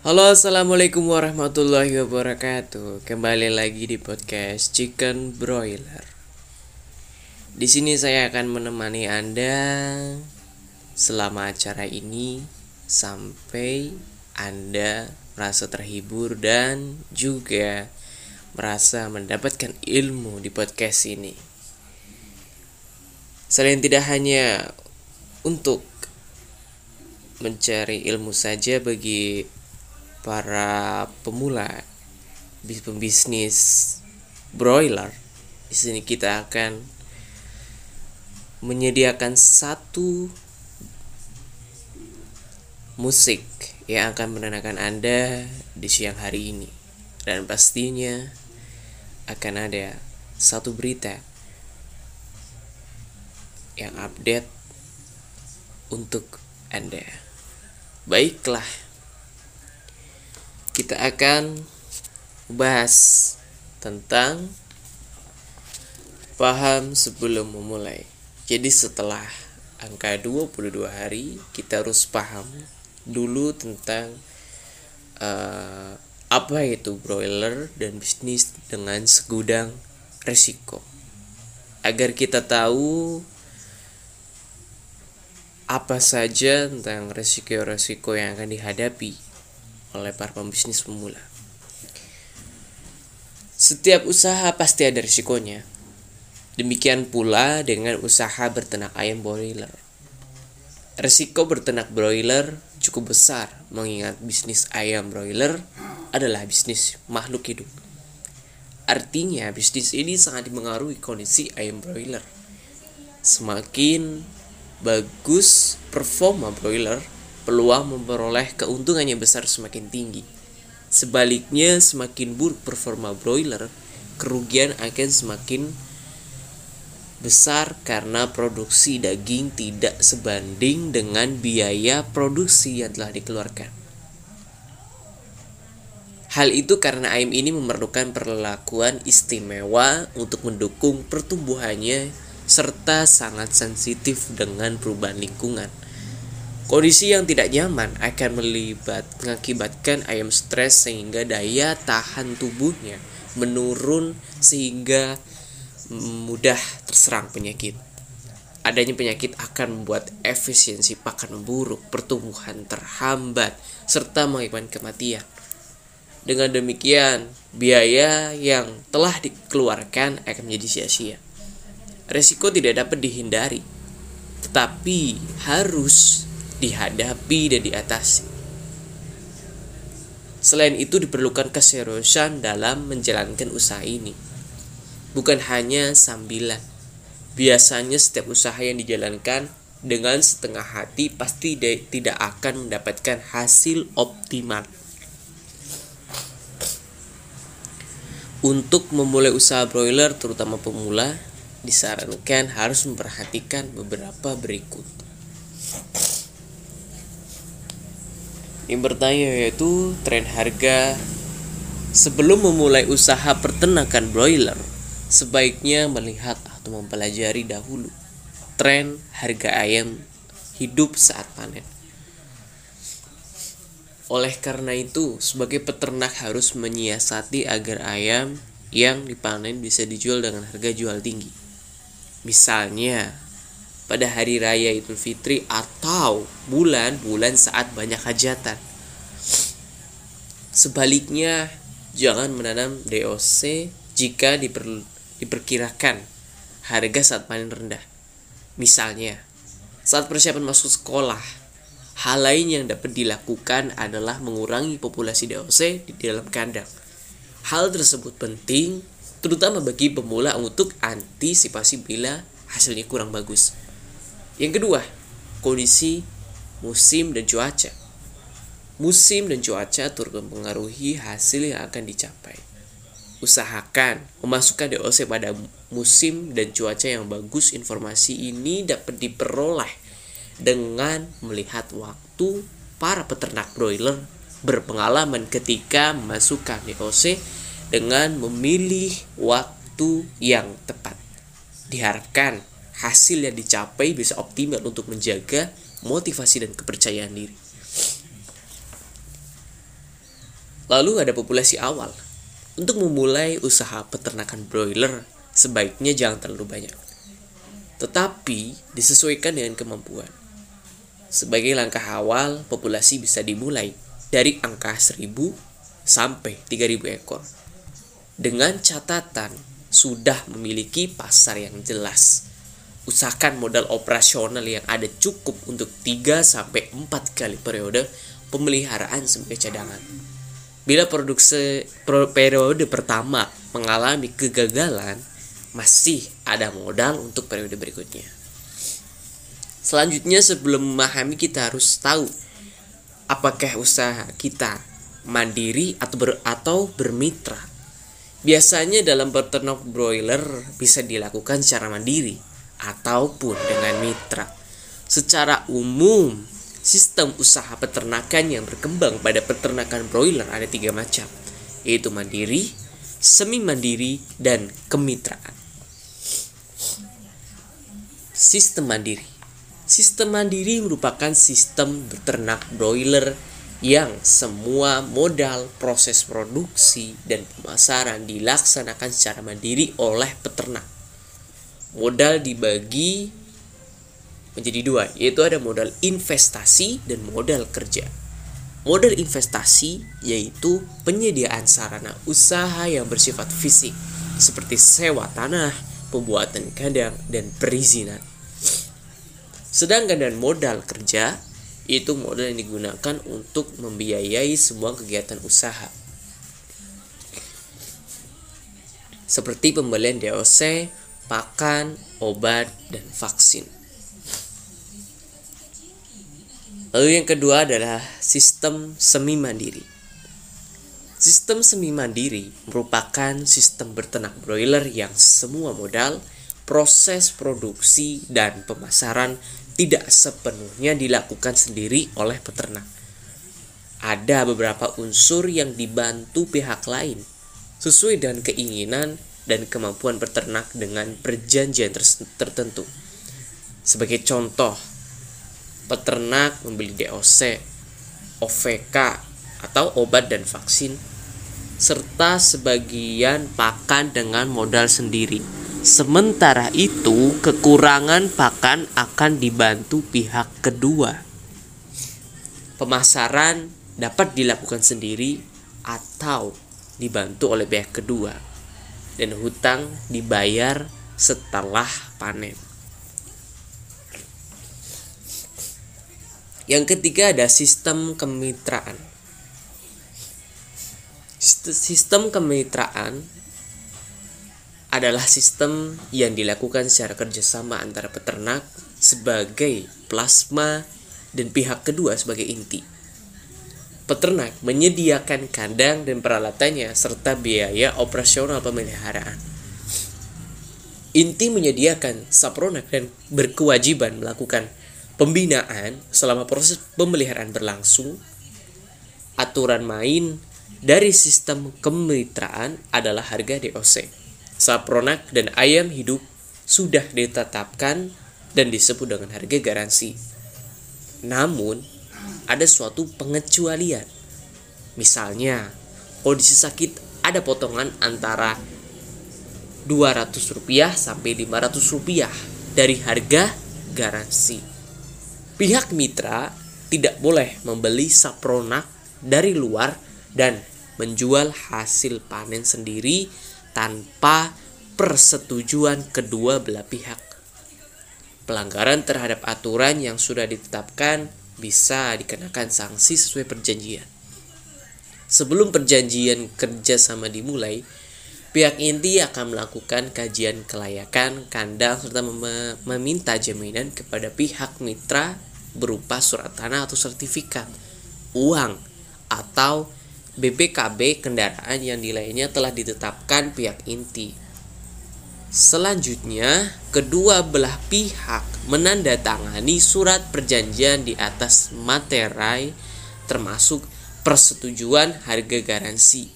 Halo assalamualaikum warahmatullahi wabarakatuh. Kembali lagi di podcast Chicken Broiler. Di sini saya akan menemani anda Selama acara ini Sampai anda merasa terhibur dan juga merasa mendapatkan ilmu di podcast ini. Selain tidak hanya untuk mencari ilmu saja bagi para pemula pembisnis broiler. Di sini kita akan menyediakan satu musik yang akan menenangkan Anda di siang hari ini. Dan pastinya akan ada satu berita yang update untuk Anda. Baiklah, kita akan bahas tentang paham sebelum memulai. Jadi setelah angka 22 hari, kita harus paham dulu tentang uh, apa itu broiler dan bisnis dengan segudang resiko. Agar kita tahu apa saja tentang resiko-resiko yang akan dihadapi oleh para pembisnis pemula. Setiap usaha pasti ada risikonya. Demikian pula dengan usaha bertenak ayam broiler. Risiko bertenak broiler cukup besar mengingat bisnis ayam broiler adalah bisnis makhluk hidup. Artinya bisnis ini sangat dipengaruhi kondisi ayam broiler. Semakin bagus performa broiler, peluang memperoleh keuntungan yang besar semakin tinggi. Sebaliknya, semakin buruk performa broiler, kerugian akan semakin besar karena produksi daging tidak sebanding dengan biaya produksi yang telah dikeluarkan. Hal itu karena ayam ini memerlukan perlakuan istimewa untuk mendukung pertumbuhannya serta sangat sensitif dengan perubahan lingkungan. Kondisi yang tidak nyaman akan melibat mengakibatkan ayam stres sehingga daya tahan tubuhnya menurun sehingga mudah terserang penyakit. Adanya penyakit akan membuat efisiensi pakan buruk, pertumbuhan terhambat, serta mengakibatkan kematian. Dengan demikian, biaya yang telah dikeluarkan akan menjadi sia-sia. Resiko tidak dapat dihindari, tetapi harus dihadapi dan diatasi. Selain itu diperlukan keseriusan dalam menjalankan usaha ini. Bukan hanya sambilan. Biasanya setiap usaha yang dijalankan dengan setengah hati pasti tidak akan mendapatkan hasil optimal. Untuk memulai usaha broiler terutama pemula, disarankan harus memperhatikan beberapa berikut. Yang bertanya yaitu tren harga sebelum memulai usaha peternakan broiler sebaiknya melihat atau mempelajari dahulu tren harga ayam hidup saat panen. Oleh karena itu, sebagai peternak harus menyiasati agar ayam yang dipanen bisa dijual dengan harga jual tinggi. Misalnya, pada hari raya Idul Fitri atau bulan-bulan saat banyak hajatan. Sebaliknya, jangan menanam DOC jika diper, diperkirakan harga saat panen rendah. Misalnya, saat persiapan masuk sekolah, hal lain yang dapat dilakukan adalah mengurangi populasi DOC di dalam kandang. Hal tersebut penting terutama bagi pemula untuk antisipasi bila hasilnya kurang bagus. Yang kedua, kondisi musim dan cuaca. Musim dan cuaca turut mempengaruhi hasil yang akan dicapai. Usahakan memasukkan DOC pada musim dan cuaca yang bagus. Informasi ini dapat diperoleh dengan melihat waktu para peternak broiler berpengalaman ketika memasukkan DOC dengan memilih waktu yang tepat. Diharapkan hasil yang dicapai bisa optimal untuk menjaga motivasi dan kepercayaan diri. Lalu ada populasi awal. Untuk memulai usaha peternakan broiler, sebaiknya jangan terlalu banyak. Tetapi disesuaikan dengan kemampuan. Sebagai langkah awal, populasi bisa dimulai dari angka 1000 sampai 3000 ekor. Dengan catatan sudah memiliki pasar yang jelas. Usahakan modal operasional yang ada cukup untuk 3 sampai 4 kali periode pemeliharaan sebagai cadangan. Bila produksi periode pertama mengalami kegagalan, masih ada modal untuk periode berikutnya. Selanjutnya sebelum memahami kita harus tahu apakah usaha kita mandiri atau ber, atau bermitra. Biasanya dalam peternak broiler bisa dilakukan secara mandiri ataupun dengan mitra. Secara umum, Sistem usaha peternakan yang berkembang pada peternakan broiler ada tiga macam, yaitu mandiri, semi mandiri, dan kemitraan. Sistem mandiri Sistem mandiri merupakan sistem beternak broiler yang semua modal, proses produksi, dan pemasaran dilaksanakan secara mandiri oleh peternak. Modal dibagi menjadi dua, yaitu ada modal investasi dan modal kerja. Modal investasi yaitu penyediaan sarana usaha yang bersifat fisik, seperti sewa tanah, pembuatan kandang, dan perizinan. Sedangkan dan modal kerja itu modal yang digunakan untuk membiayai semua kegiatan usaha. Seperti pembelian DOC, pakan, obat, dan vaksin. Lalu yang kedua adalah sistem semi mandiri. Sistem semi mandiri merupakan sistem bertenak broiler yang semua modal, proses produksi, dan pemasaran tidak sepenuhnya dilakukan sendiri oleh peternak. Ada beberapa unsur yang dibantu pihak lain sesuai dengan keinginan dan kemampuan peternak dengan perjanjian tertentu. Sebagai contoh, peternak membeli DOC, OVK atau obat dan vaksin serta sebagian pakan dengan modal sendiri. Sementara itu, kekurangan pakan akan dibantu pihak kedua. Pemasaran dapat dilakukan sendiri atau dibantu oleh pihak kedua, dan hutang dibayar setelah panen. Yang ketiga ada sistem kemitraan. Sistem kemitraan adalah sistem yang dilakukan secara kerjasama antara peternak sebagai plasma dan pihak kedua sebagai inti. Peternak menyediakan kandang dan peralatannya serta biaya operasional pemeliharaan. Inti menyediakan sapronak dan berkewajiban melakukan pembinaan selama proses pemeliharaan berlangsung, aturan main dari sistem kemitraan adalah harga DOC. Sapronak dan ayam hidup sudah ditetapkan dan disebut dengan harga garansi. Namun, ada suatu pengecualian. Misalnya, kondisi sakit ada potongan antara Rp200 sampai Rp500 dari harga garansi. Pihak mitra tidak boleh membeli sapronak dari luar dan menjual hasil panen sendiri tanpa persetujuan kedua belah pihak. Pelanggaran terhadap aturan yang sudah ditetapkan bisa dikenakan sanksi sesuai perjanjian. Sebelum perjanjian kerjasama dimulai, Pihak inti akan melakukan kajian kelayakan kandang serta mem meminta jaminan kepada pihak mitra berupa surat tanah atau sertifikat, uang, atau BPKB kendaraan yang nilainya telah ditetapkan pihak inti. Selanjutnya, kedua belah pihak menandatangani surat perjanjian di atas materai termasuk persetujuan harga garansi.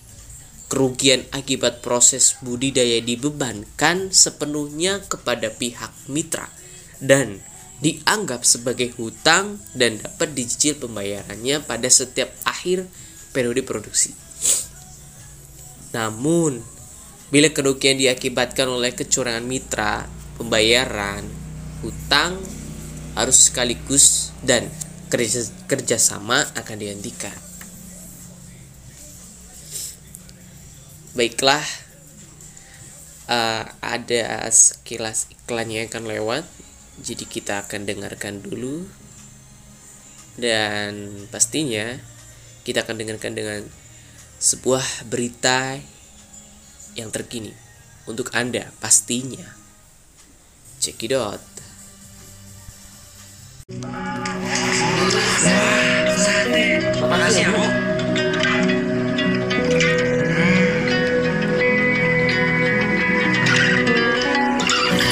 Kerugian akibat proses budidaya dibebankan sepenuhnya kepada pihak mitra dan dianggap sebagai hutang dan dapat dicicil pembayarannya pada setiap akhir periode produksi. Namun, bila kerugian diakibatkan oleh kecurangan mitra, pembayaran, hutang harus sekaligus dan kerja kerjasama akan dihentikan. Baiklah, uh, ada sekilas iklannya akan lewat, jadi kita akan dengarkan dulu. Dan pastinya kita akan dengarkan dengan sebuah berita yang terkini untuk Anda pastinya. Check it out. Terima kasih ya, Bu.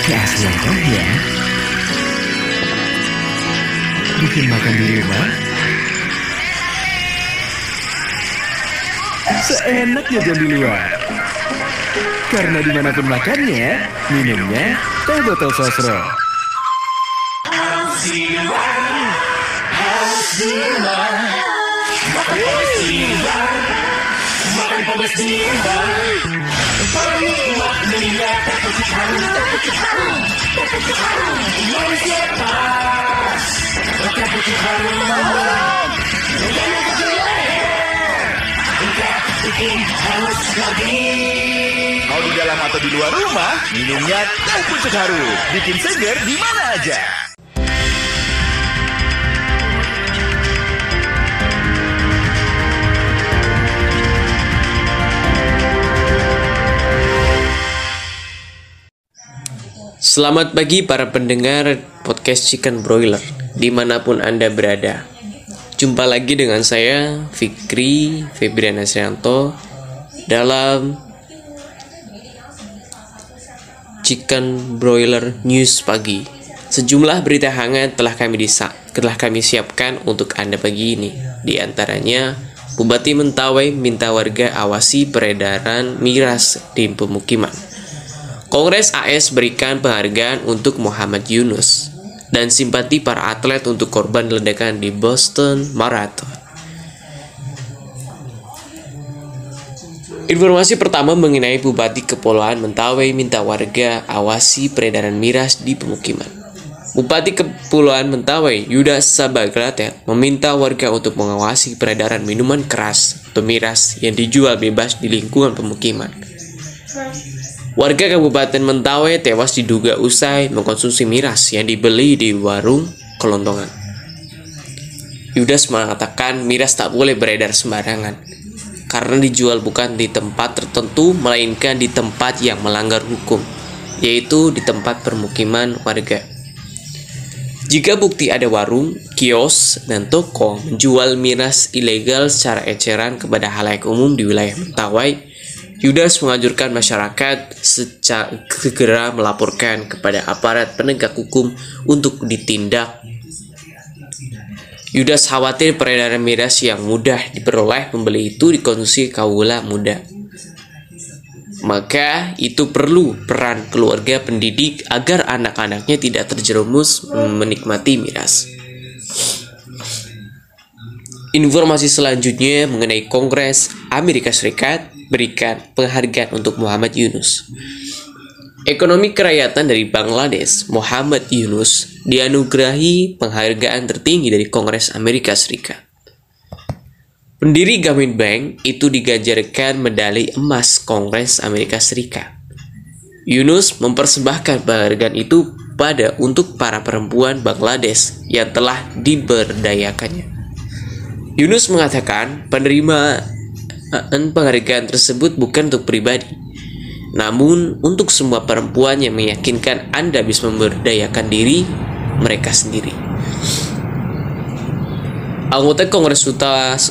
Keaslian ya Bikin makan di rumah Seenak jajan di luar Karena di mana pun makannya Minumnya teh botol sosro Mau di dalam atau di luar rumah, minumnya teh pucuk harum. Bikin seger di mana aja. Selamat pagi para pendengar podcast Chicken Broiler di mana pun Anda berada. Jumpa lagi dengan saya Fikri Febrian Asrianto dalam Chicken Broiler News pagi. Sejumlah berita hangat telah kami disa telah kami siapkan untuk Anda pagi ini. Di antaranya, Bupati Mentawai minta warga awasi peredaran miras di pemukiman. Kongres AS berikan penghargaan untuk Muhammad Yunus dan simpati para atlet untuk korban ledakan di Boston Marathon. Informasi pertama mengenai Bupati Kepulauan Mentawai minta warga awasi peredaran miras di pemukiman. Bupati Kepulauan Mentawai Yuda Sabagratet meminta warga untuk mengawasi peredaran minuman keras atau miras yang dijual bebas di lingkungan pemukiman. Warga Kabupaten Mentawai tewas diduga usai mengkonsumsi miras yang dibeli di warung kelontongan. Yudas mengatakan miras tak boleh beredar sembarangan karena dijual bukan di tempat tertentu melainkan di tempat yang melanggar hukum, yaitu di tempat permukiman warga. Jika bukti ada warung, kios, dan toko menjual miras ilegal secara eceran kepada halayak umum di wilayah Mentawai, Yudas menganjurkan masyarakat segera melaporkan kepada aparat penegak hukum untuk ditindak. Yudas khawatir peredaran miras yang mudah diperoleh pembeli itu dikonsumsi kaula muda. Maka itu perlu peran keluarga pendidik agar anak-anaknya tidak terjerumus menikmati miras. Informasi selanjutnya mengenai Kongres Amerika Serikat berikan penghargaan untuk Muhammad Yunus. Ekonomi kerakyatan dari Bangladesh, Muhammad Yunus, dianugerahi penghargaan tertinggi dari Kongres Amerika Serikat. Pendiri Gamin Bank itu digajarkan medali emas Kongres Amerika Serikat. Yunus mempersembahkan penghargaan itu pada untuk para perempuan Bangladesh yang telah diberdayakannya. Yunus mengatakan penerima penghargaan tersebut bukan untuk pribadi, namun untuk semua perempuan yang meyakinkan Anda bisa memberdayakan diri mereka sendiri. Anggota Kongres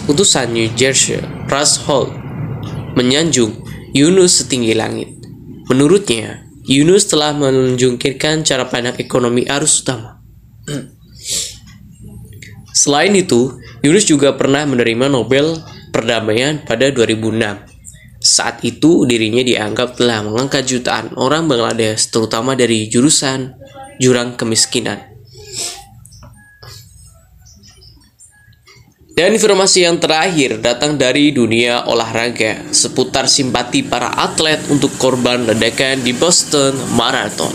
Utusan New Jersey, Russ Holt, menyanjung Yunus setinggi langit. Menurutnya, Yunus telah menjungkirkan cara pandang ekonomi arus utama. Selain itu, Yunus juga pernah menerima Nobel perdamaian pada 2006. Saat itu dirinya dianggap telah mengangkat jutaan orang Bangladesh terutama dari jurusan jurang kemiskinan. Dan informasi yang terakhir datang dari dunia olahraga seputar simpati para atlet untuk korban ledakan di Boston Marathon.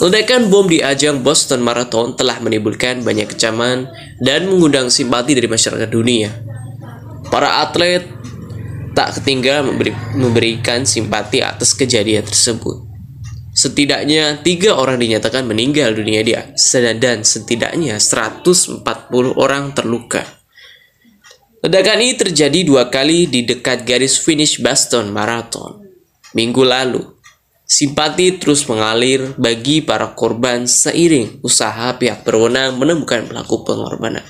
Ledakan bom di ajang Boston Marathon telah menimbulkan banyak kecaman dan mengundang simpati dari masyarakat dunia. Para atlet tak ketinggalan memberi, memberikan simpati atas kejadian tersebut. Setidaknya tiga orang dinyatakan meninggal dunia dia dan setidaknya 140 orang terluka. Ledakan ini terjadi dua kali di dekat garis finish Boston Marathon. Minggu lalu, simpati terus mengalir bagi para korban seiring usaha pihak berwenang menemukan pelaku pengorbanan.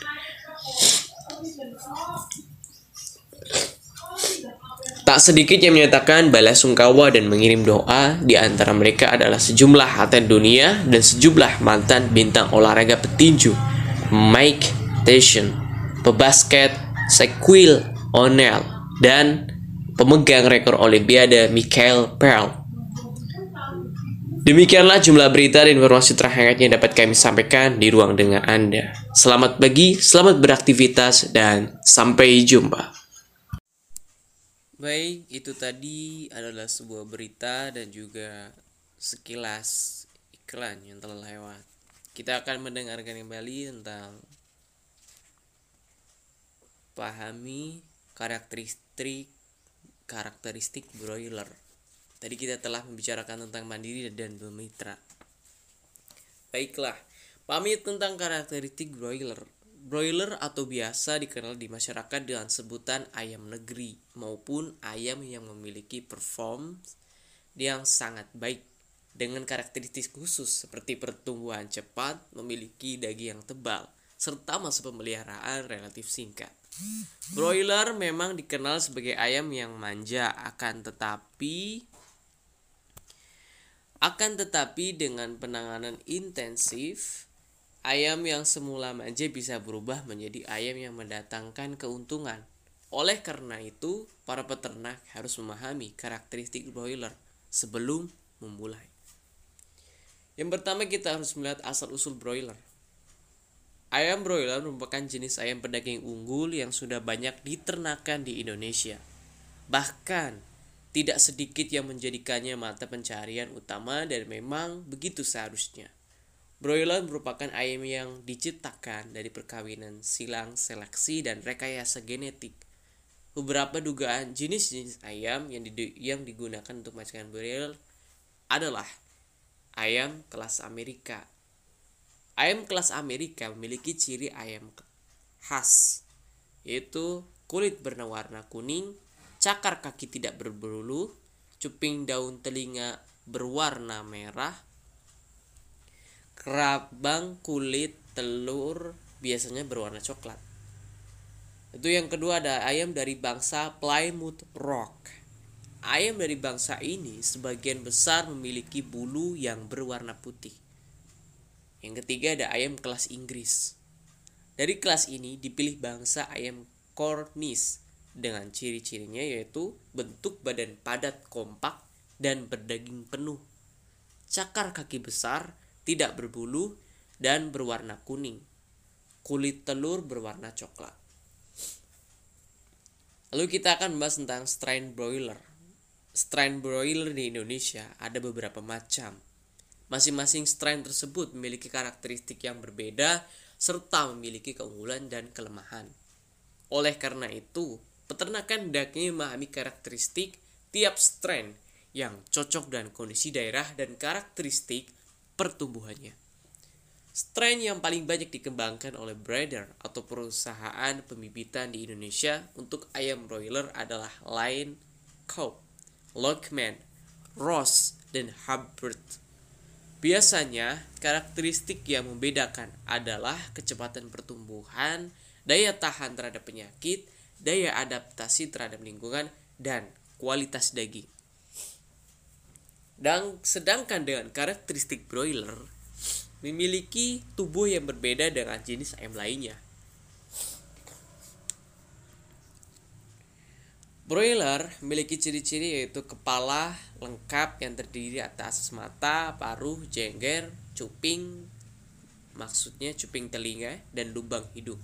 Tak sedikit yang menyatakan balas sungkawa dan mengirim doa di antara mereka adalah sejumlah atlet dunia dan sejumlah mantan bintang olahraga petinju Mike Tyson, pebasket Shaquille O'Neal, dan pemegang rekor Olimpiade Michael Pearl. Demikianlah jumlah berita dan informasi terhangat yang dapat kami sampaikan di ruang dengan Anda. Selamat pagi, selamat beraktivitas, dan sampai jumpa. Baik, itu tadi adalah sebuah berita dan juga sekilas iklan yang telah lewat. Kita akan mendengarkan kembali tentang pahami karakteristik karakteristik broiler. Tadi kita telah membicarakan tentang mandiri dan bermitra. Baiklah, pahami tentang karakteristik broiler. Broiler atau biasa dikenal di masyarakat dengan sebutan ayam negeri maupun ayam yang memiliki perform yang sangat baik dengan karakteristik khusus seperti pertumbuhan cepat, memiliki daging yang tebal, serta masa pemeliharaan relatif singkat. Broiler memang dikenal sebagai ayam yang manja, akan tetapi akan tetapi dengan penanganan intensif, ayam yang semula manja bisa berubah menjadi ayam yang mendatangkan keuntungan. Oleh karena itu, para peternak harus memahami karakteristik broiler sebelum memulai. Yang pertama kita harus melihat asal-usul broiler. Ayam broiler merupakan jenis ayam pedaging unggul yang sudah banyak diternakan di Indonesia. Bahkan, tidak sedikit yang menjadikannya mata pencarian utama dan memang begitu seharusnya. Broiler merupakan ayam yang diciptakan dari perkawinan silang seleksi dan rekayasa genetik. Beberapa dugaan jenis-jenis ayam yang, yang digunakan untuk masakan broiler adalah ayam kelas Amerika, Ayam kelas Amerika memiliki ciri ayam khas, yaitu kulit berwarna kuning, cakar kaki tidak berbulu, cuping daun telinga berwarna merah, kerabang kulit telur biasanya berwarna coklat. Itu yang kedua ada ayam dari bangsa Plymouth Rock. Ayam dari bangsa ini sebagian besar memiliki bulu yang berwarna putih. Yang ketiga ada ayam kelas Inggris. Dari kelas ini dipilih bangsa ayam Cornish dengan ciri-cirinya yaitu bentuk badan padat kompak dan berdaging penuh. Cakar kaki besar, tidak berbulu, dan berwarna kuning. Kulit telur berwarna coklat. Lalu kita akan membahas tentang strain broiler. Strain broiler di Indonesia ada beberapa macam Masing-masing strain tersebut memiliki karakteristik yang berbeda serta memiliki keunggulan dan kelemahan. Oleh karena itu, peternakan hendaknya memahami karakteristik tiap strain yang cocok dengan kondisi daerah dan karakteristik pertumbuhannya. Strain yang paling banyak dikembangkan oleh breeder atau perusahaan pembibitan di Indonesia untuk ayam broiler adalah Line Cow, Lockman, Ross, dan Hubbard. Biasanya, karakteristik yang membedakan adalah kecepatan pertumbuhan, daya tahan terhadap penyakit, daya adaptasi terhadap lingkungan, dan kualitas daging. Dan sedangkan dengan karakteristik broiler memiliki tubuh yang berbeda dengan jenis ayam lainnya. Broiler memiliki ciri-ciri yaitu kepala lengkap yang terdiri atas mata, paruh, jengger, cuping, maksudnya cuping telinga dan lubang hidung.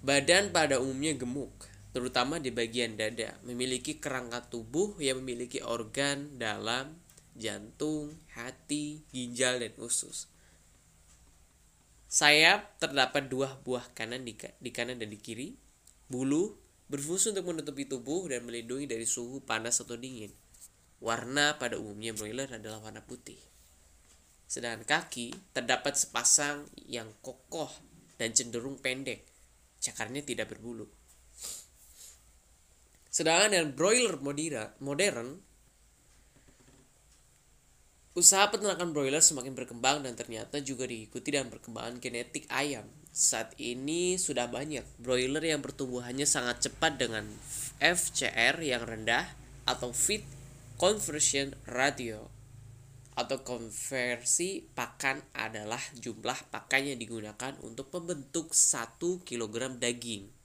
Badan pada umumnya gemuk, terutama di bagian dada, memiliki kerangka tubuh yang memiliki organ dalam, jantung, hati, ginjal, dan usus. Sayap terdapat dua buah kanan di, di kanan dan di kiri. Bulu berfungsi untuk menutupi tubuh dan melindungi dari suhu panas atau dingin. Warna pada umumnya broiler adalah warna putih. Sedangkan kaki terdapat sepasang yang kokoh dan cenderung pendek. Cakarnya tidak berbulu. Sedangkan dengan broiler modern, usaha peternakan broiler semakin berkembang dan ternyata juga diikuti dengan perkembangan genetik ayam. Saat ini sudah banyak broiler yang pertumbuhannya sangat cepat dengan FCR yang rendah atau feed conversion ratio atau konversi pakan adalah jumlah pakan yang digunakan untuk membentuk 1 kg daging.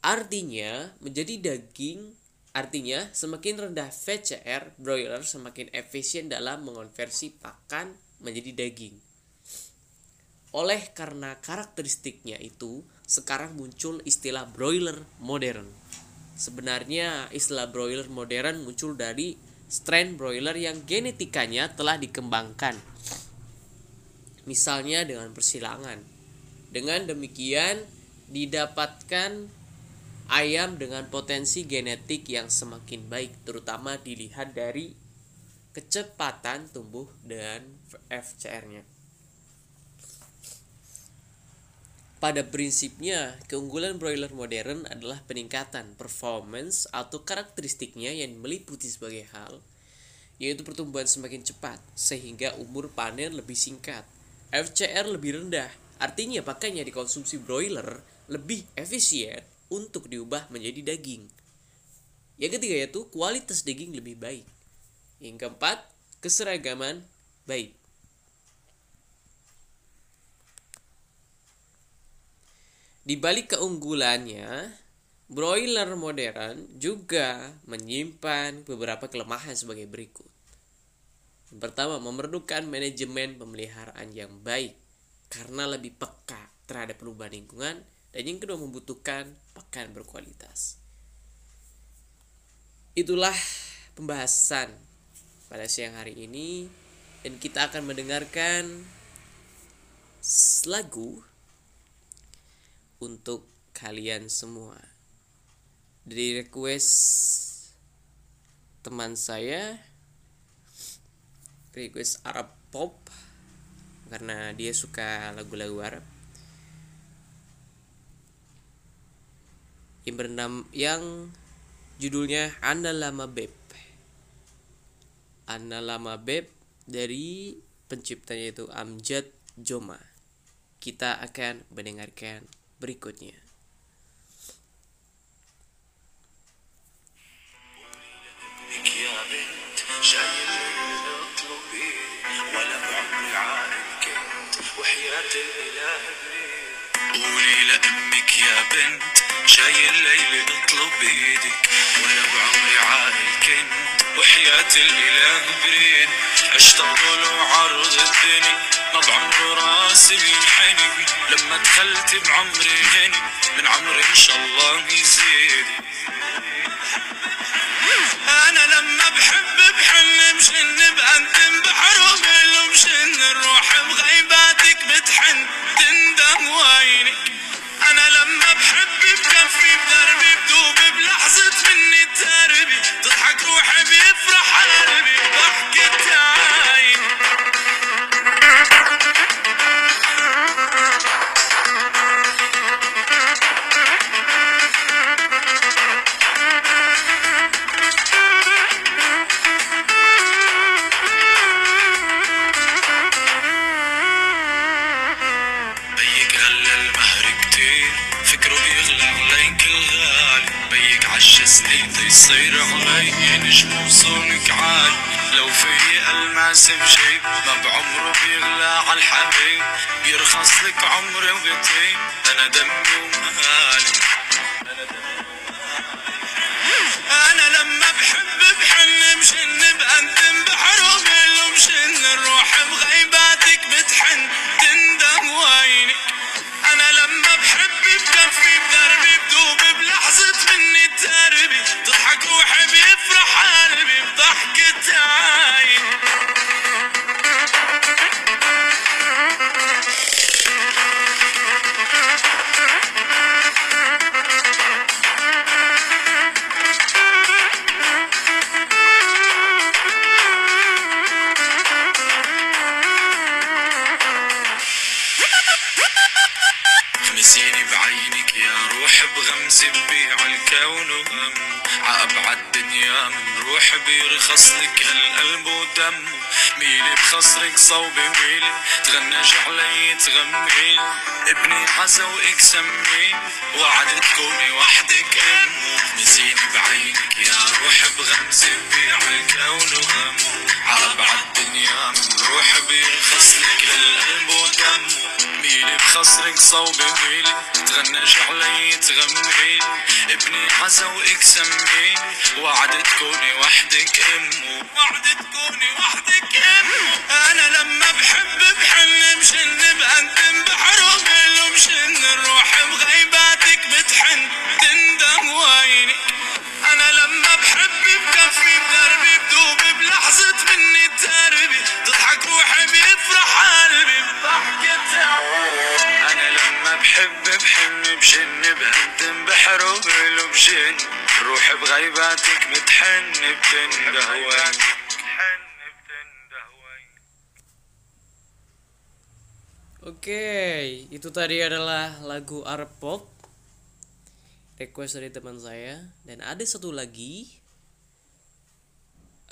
Artinya, menjadi daging artinya semakin rendah VCR broiler semakin efisien dalam mengonversi pakan menjadi daging. Oleh karena karakteristiknya itu, sekarang muncul istilah broiler modern. Sebenarnya istilah broiler modern muncul dari strain broiler yang genetikanya telah dikembangkan. Misalnya dengan persilangan. Dengan demikian didapatkan ayam dengan potensi genetik yang semakin baik, terutama dilihat dari kecepatan tumbuh dan FCR-nya. Pada prinsipnya, keunggulan broiler modern adalah peningkatan performance atau karakteristiknya yang meliputi sebagai hal, yaitu pertumbuhan semakin cepat, sehingga umur panen lebih singkat. FCR lebih rendah, artinya pakan yang dikonsumsi broiler lebih efisien untuk diubah menjadi daging. Yang ketiga yaitu kualitas daging lebih baik. Yang keempat, keseragaman baik. Di balik keunggulannya, broiler modern juga menyimpan beberapa kelemahan sebagai berikut. Yang pertama, memerlukan manajemen pemeliharaan yang baik karena lebih peka terhadap perubahan lingkungan dan yang kedua membutuhkan pakan berkualitas. Itulah pembahasan pada siang hari ini dan kita akan mendengarkan lagu untuk kalian semua. Dari request teman saya request Arab pop karena dia suka lagu-lagu Arab. Yang bernama yang judulnya Anda Lama Beb. Anda Lama Beb dari penciptanya itu Amjad Joma. Kita akan mendengarkan berikutnya. يا بنت جاي الليل اطلبي ولا بعمري عارف كنت وحياة الاله بريد قولي لامك يا بنت جاي الليل اطلب إيدك ولا بعمري عارف كنت وحياة الإله بريد. أشتغل وعرض الدنيا ما بعمر راسي بينحني لما دخلت بعمري هني من عمري إن شاء الله يزيد أنا لما بحب بحن مشن بقدم بحرم مشن الروح بغيباتك بتحن. تندم وينك تغنج علي تغمي. ابني حسا واكسمي سمرين وعدت كوني وحدك أم مزيني بعينك يا روح بغمزة بيع الكون وهم عابع عالدنيا من روح بيرخص لك للقلب ودم ميلي بخصرك صوب ميلي تغنج علي تغمي. ابني حسا واكسمي سمرين وعدت كوني وحدك امو وعدت كوني وحدك امو Oke, itu tadi adalah lagu Arab Pop request dari teman saya dan ada satu lagi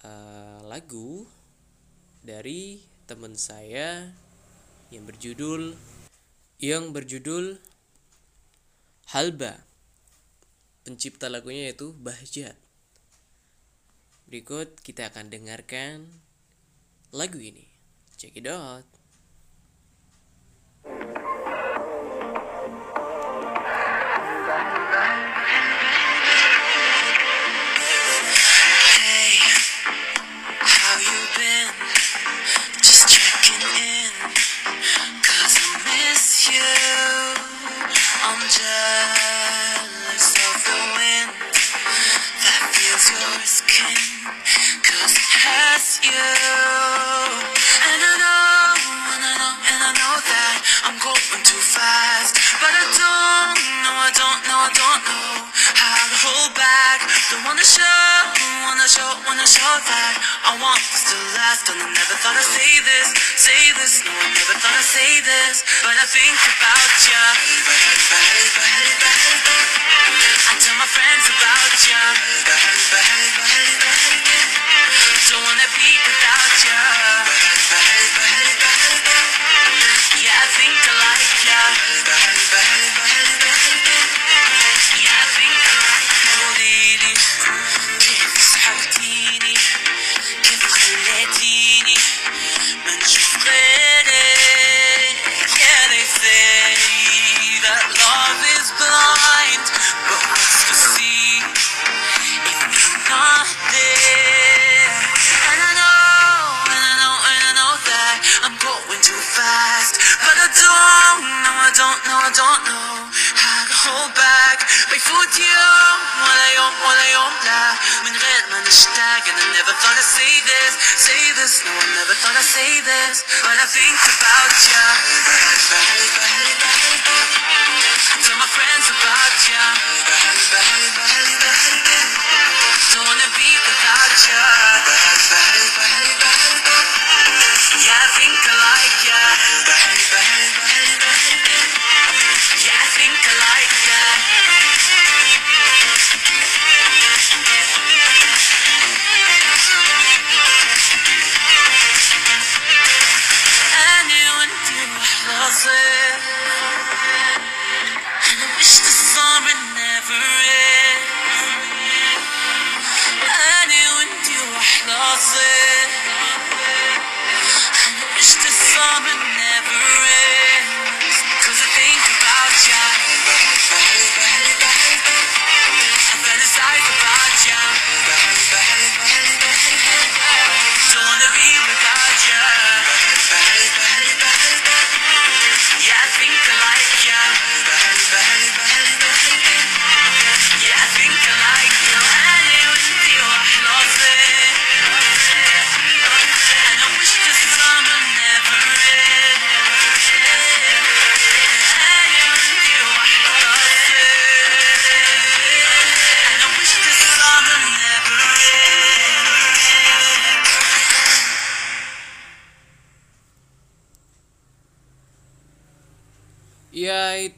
eh, lagu dari teman saya yang berjudul yang berjudul Halba. Pencipta lagunya yaitu Bahjat. Berikut kita akan dengarkan lagu ini. Check it out. I'm jealous of the wind that feels your skin, cause it has you. And I know, and I know, and I know that I'm going too fast, but I don't know, I don't know, I don't know how to hold back. Don't wanna show, wanna show, wanna show that I want this to last. And I never thought I'd say this, say this. No, I never thought I'd say this, but I think about ya. I tell my friends about ya. Don't wanna be without ya. Thought I'd say this, say this. No, I never thought I'd say this. But I think about ya. Tell my friends about ya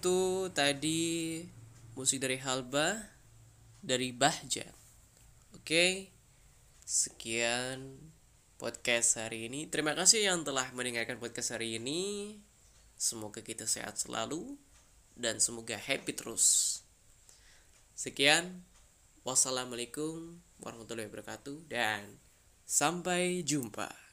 itu tadi musik dari Halba dari Bahjat. Oke. Sekian podcast hari ini. Terima kasih yang telah mendengarkan podcast hari ini. Semoga kita sehat selalu dan semoga happy terus. Sekian. Wassalamualaikum warahmatullahi wabarakatuh dan sampai jumpa.